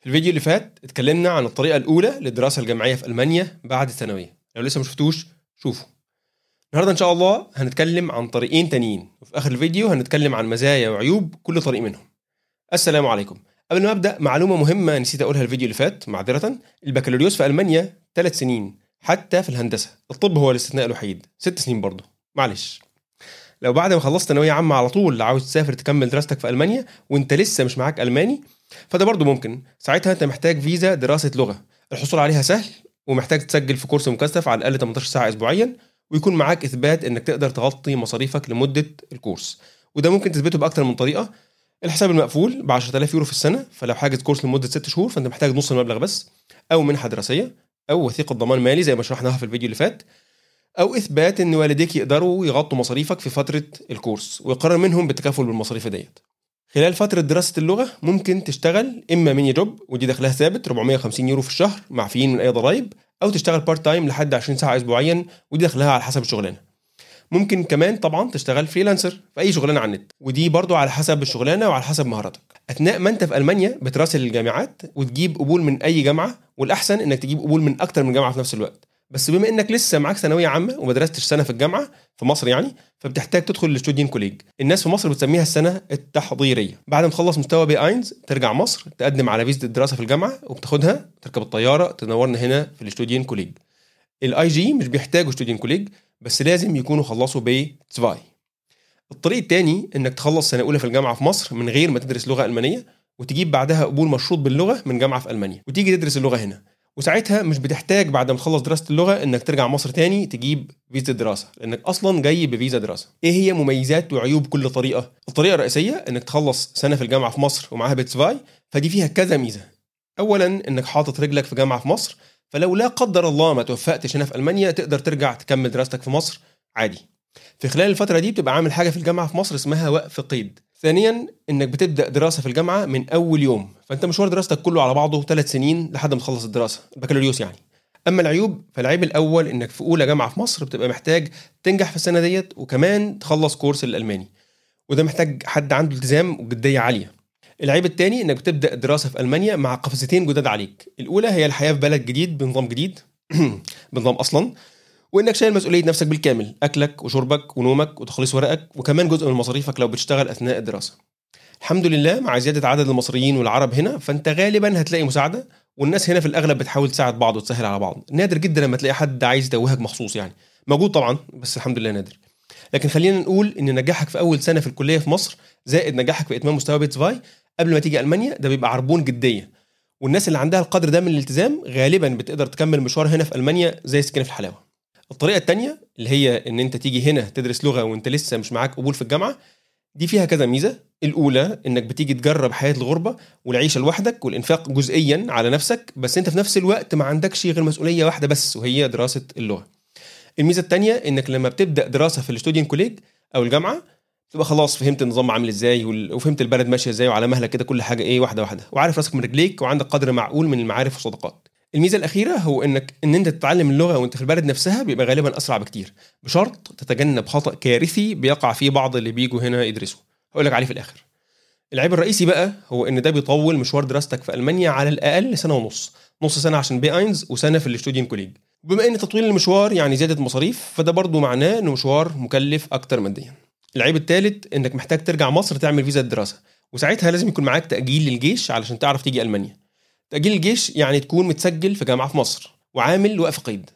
في الفيديو اللي فات اتكلمنا عن الطريقة الأولى للدراسة الجامعية في ألمانيا بعد الثانوية. لو لسه ما شفتوش شوفوا. النهارده إن شاء الله هنتكلم عن طريقين تانيين وفي آخر الفيديو هنتكلم عن مزايا وعيوب كل طريق منهم. السلام عليكم. قبل ما أبدأ معلومة مهمة نسيت أقولها الفيديو اللي فات معذرة. البكالوريوس في ألمانيا ثلاث سنين حتى في الهندسة. الطب هو الاستثناء الوحيد. ست سنين برضه. معلش. لو بعد ما خلصت ثانوية عامة على طول عاوز تسافر تكمل دراستك في ألمانيا وأنت لسه مش معاك ألماني فده برضه ممكن. ساعتها أنت محتاج فيزا دراسة لغة. الحصول عليها سهل ومحتاج تسجل في كورس مكثف على الأقل 18 ساعة اسبوعيا ويكون معاك إثبات إنك تقدر تغطي مصاريفك لمدة الكورس. وده ممكن تثبته بأكتر من طريقة. الحساب المقفول ب 10000 يورو في السنة فلو حاجز كورس لمدة 6 شهور فأنت محتاج نص المبلغ بس أو منحة دراسية أو وثيقة ضمان مالي زي ما شرحناها في الفيديو اللي فات. أو إثبات إن والديك يقدروا يغطوا مصاريفك في فترة الكورس ويقرر منهم بالتكافل بالمصاريف ديت. خلال فترة دراسة اللغة ممكن تشتغل إما Minijob ودي دخلها ثابت 450 يورو في الشهر معفيين من أي ضرائب أو تشتغل part time لحد 20 ساعة أسبوعيا ودي دخلها على حسب الشغلانة. ممكن كمان طبعا تشتغل freelancer في أي شغلانة على النت ودي برضو على حسب الشغلانة وعلى حسب مهاراتك. أثناء ما أنت في ألمانيا بتراسل الجامعات وتجيب قبول من أي جامعة والأحسن إنك تجيب قبول من أكتر من جامعة في نفس الوقت. بس بما إنك لسه معاك ثانوية عامة وما درستش سنة في الجامعة في مصر يعني فبتحتاج تدخل ال Studienkolleg الناس في مصر بتسميها السنة التحضيرية. بعد ما تخلص مستوى B eins ترجع مصر تقدم على فيزا الدراسة في الجامعة وبتاخدها تركب الطيارة تنورنا هنا في ال Studienkolleg ال IG مش بيحتاجوا Studienkolleg بس لازم يكونوا خلصوا B zwei الطريق الثاني إنك تخلص سنة أولى في الجامعة في مصر من غير ما تدرس لغة ألمانية وتجيب بعدها قبول مشروط باللغة من جامعة في ألمانيا. وتيجي تدرس اللغة هنا. وساعتها مش بتحتاج بعد ما تخلص دراسة اللغة إنك ترجع مصر تاني تجيب فيزا دراسة لأنك أصلا جاي بفيزا دراسة. إيه هي مميزات وعيوب كل طريقة؟ الطريقة الرئيسية إنك تخلص سنة في الجامعة في مصر ومعاها B zwei فدي فيها كذا ميزة. اولا إنك حاطط رجلك في جامعة في مصر فلو لا قدر الله ما توفقتش هنا في ألمانيا تقدر ترجع تكمل دراستك في مصر عادي. في خلال الفترة دي بتبقى عامل حاجة في الجامعة في مصر اسمها وقف قيد. ثانيا إنك بتبدأ دراسة في الجامعة من أول يوم. فأنت مشوار دراستك كله على بعضه ثلاث سنين لحد ما تخلص الدراسة. البكالوريوس يعني. أما العيوب فالعيب الأول إنك في أولى جامعة في مصر بتبقى محتاج تنجح في السنة ديت وكمان تخلص كورس الالماني وده محتاج حد عنده التزام وجدية عالية. العيب الثاني إنك بتبدأ دراسة في ألمانيا مع قفزتين جداد عليك. الأولى هي الحياة في بلد جديد بنظام جديد. بنظام أصلا. وإنك شايل مسؤولية نفسك بالكامل أكلك وشربك ونومك وتخليص ورقك وكمان جزء من مصاريفك لو بتشتغل أثناء الدراسة. الحمد لله مع زيادة عدد المصريين والعرب هنا فأنت غالبا هتلاقي مساعدة والناس هنا في الأغلب بتحاول تساعد بعض وتسهل على بعض. نادر جدا لما تلاقي حد عايز يتوهك مخصوص يعني. موجود طبعا بس الحمد لله نادر. لكن خلينا نقول إن نجاحك في أول سنة في الكلية في مصر زائد نجاحك في إتمام مستوى B zwei قبل ما تيجي ألمانيا ده بيبقى عربون جدية. والناس اللي عندها القدر ده من الالتزام غالبا بتقدر تكمل مشوار هنا في ألمانيا زي سكينة في الحلاوة. الطريقة الثانية اللي هي إن أنت تيجي هنا تدرس لغة وأنت لسه مش معاك قبول في الجامعة دي فيها كذا ميزة. الأولى إنك بتيجي تجرب حياة الغربة والعيشة لوحدك والإنفاق جزئيا على نفسك بس أنت في نفس الوقت ما عندكش غير مسؤولية واحدة بس وهي دراسة اللغة. الميزة الثانية إنك لما بتبدأ دراسة في ال Studienkolleg أو الجامعة تبقى خلاص فهمت النظام عامل إزاي وفهمت البلد ماشية إزاي وعلى مهلك كده كل حاجة إيه واحدة واحدة. وعارف راسك من رجليك وعندك قدر معقول من المعارف والصداقات. الميزة الأخيرة هو إنك إن أنت تتعلم اللغة وأنت في البلد نفسها بيبقى غالبا أسرع بكتير. بشرط تتجنب خطأ كارثي بيقع فيه بعض اللي بيجوا هنا يدرسوا. هقول لك عليه في الآخر. العيب الرئيسي بقى هو إن ده بيطول مشوار دراستك في ألمانيا على الأقل سنة ونص. نص سنة عشان B eins وسنة في ال Studienkolleg. بما إن تطويل المشوار يعني زيادة مصاريف فده برضو معناه إنه مشوار مكلف أكتر ماديا. العيب الثالث إنك محتاج ترجع مصر تعمل فيزا الدراسة وساعتها لازم يكون معاك تأجيل للجيش علشان تعرف تيجي ألمانيا. تأجيل الجيش يعني تكون متسجل في جامعة في مصر وعامل وقف قيد.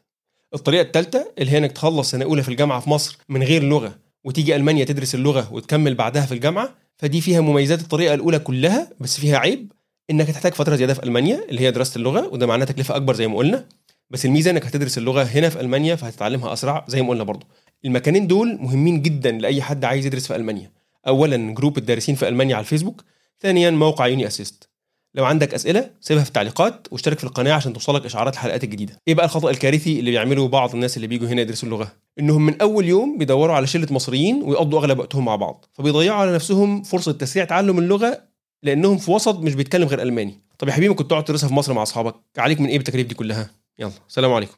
الطريقة الثالثة اللي هي إنك تخلص سنة أولى في الجامعة في مصر من غير لغة وتيجي ألمانيا تدرس اللغة وتكمل بعدها في الجامعة فدي فيها مميزات الطريقة الأولى كلها بس فيها عيب إنك هتحتاج فترة زيادة في ألمانيا اللي هي دراسة اللغة وده معناه تكلفة أكبر زي ما قلنا بس الميزة إنك هتدرس اللغة هنا في ألمانيا فهتتعلمها أسرع زي ما قلنا برضه. المكانين دول مهمين جدا لأي حد عايز يدرس في ألمانيا. أولا group الدارسين في ألمانيا على الفيسبوك ثانيا موقع uni-assist. لو عندك أسئلة سيبها في التعليقات واشترك في القناة عشان توصلك إشعارات الحلقات الجديدة. إيه بقى الخطأ الكارثي اللي بيعمله بعض الناس اللي بيجوا هنا يدرسوا اللغة إنهم من أول يوم بيدوروا على شلة مصريين ويقضوا أغلب وقتهم مع بعض فبيضيعوا على نفسهم فرصة تسريع تعلم اللغة لأنهم في وسط مش بيتكلم غير ألماني. طب يا حبيبي كنت تقعد تدرسها في مصر مع أصحابك؟ عليك من إيه بالتكاليف دي كلها؟ يلا سلام عليكم.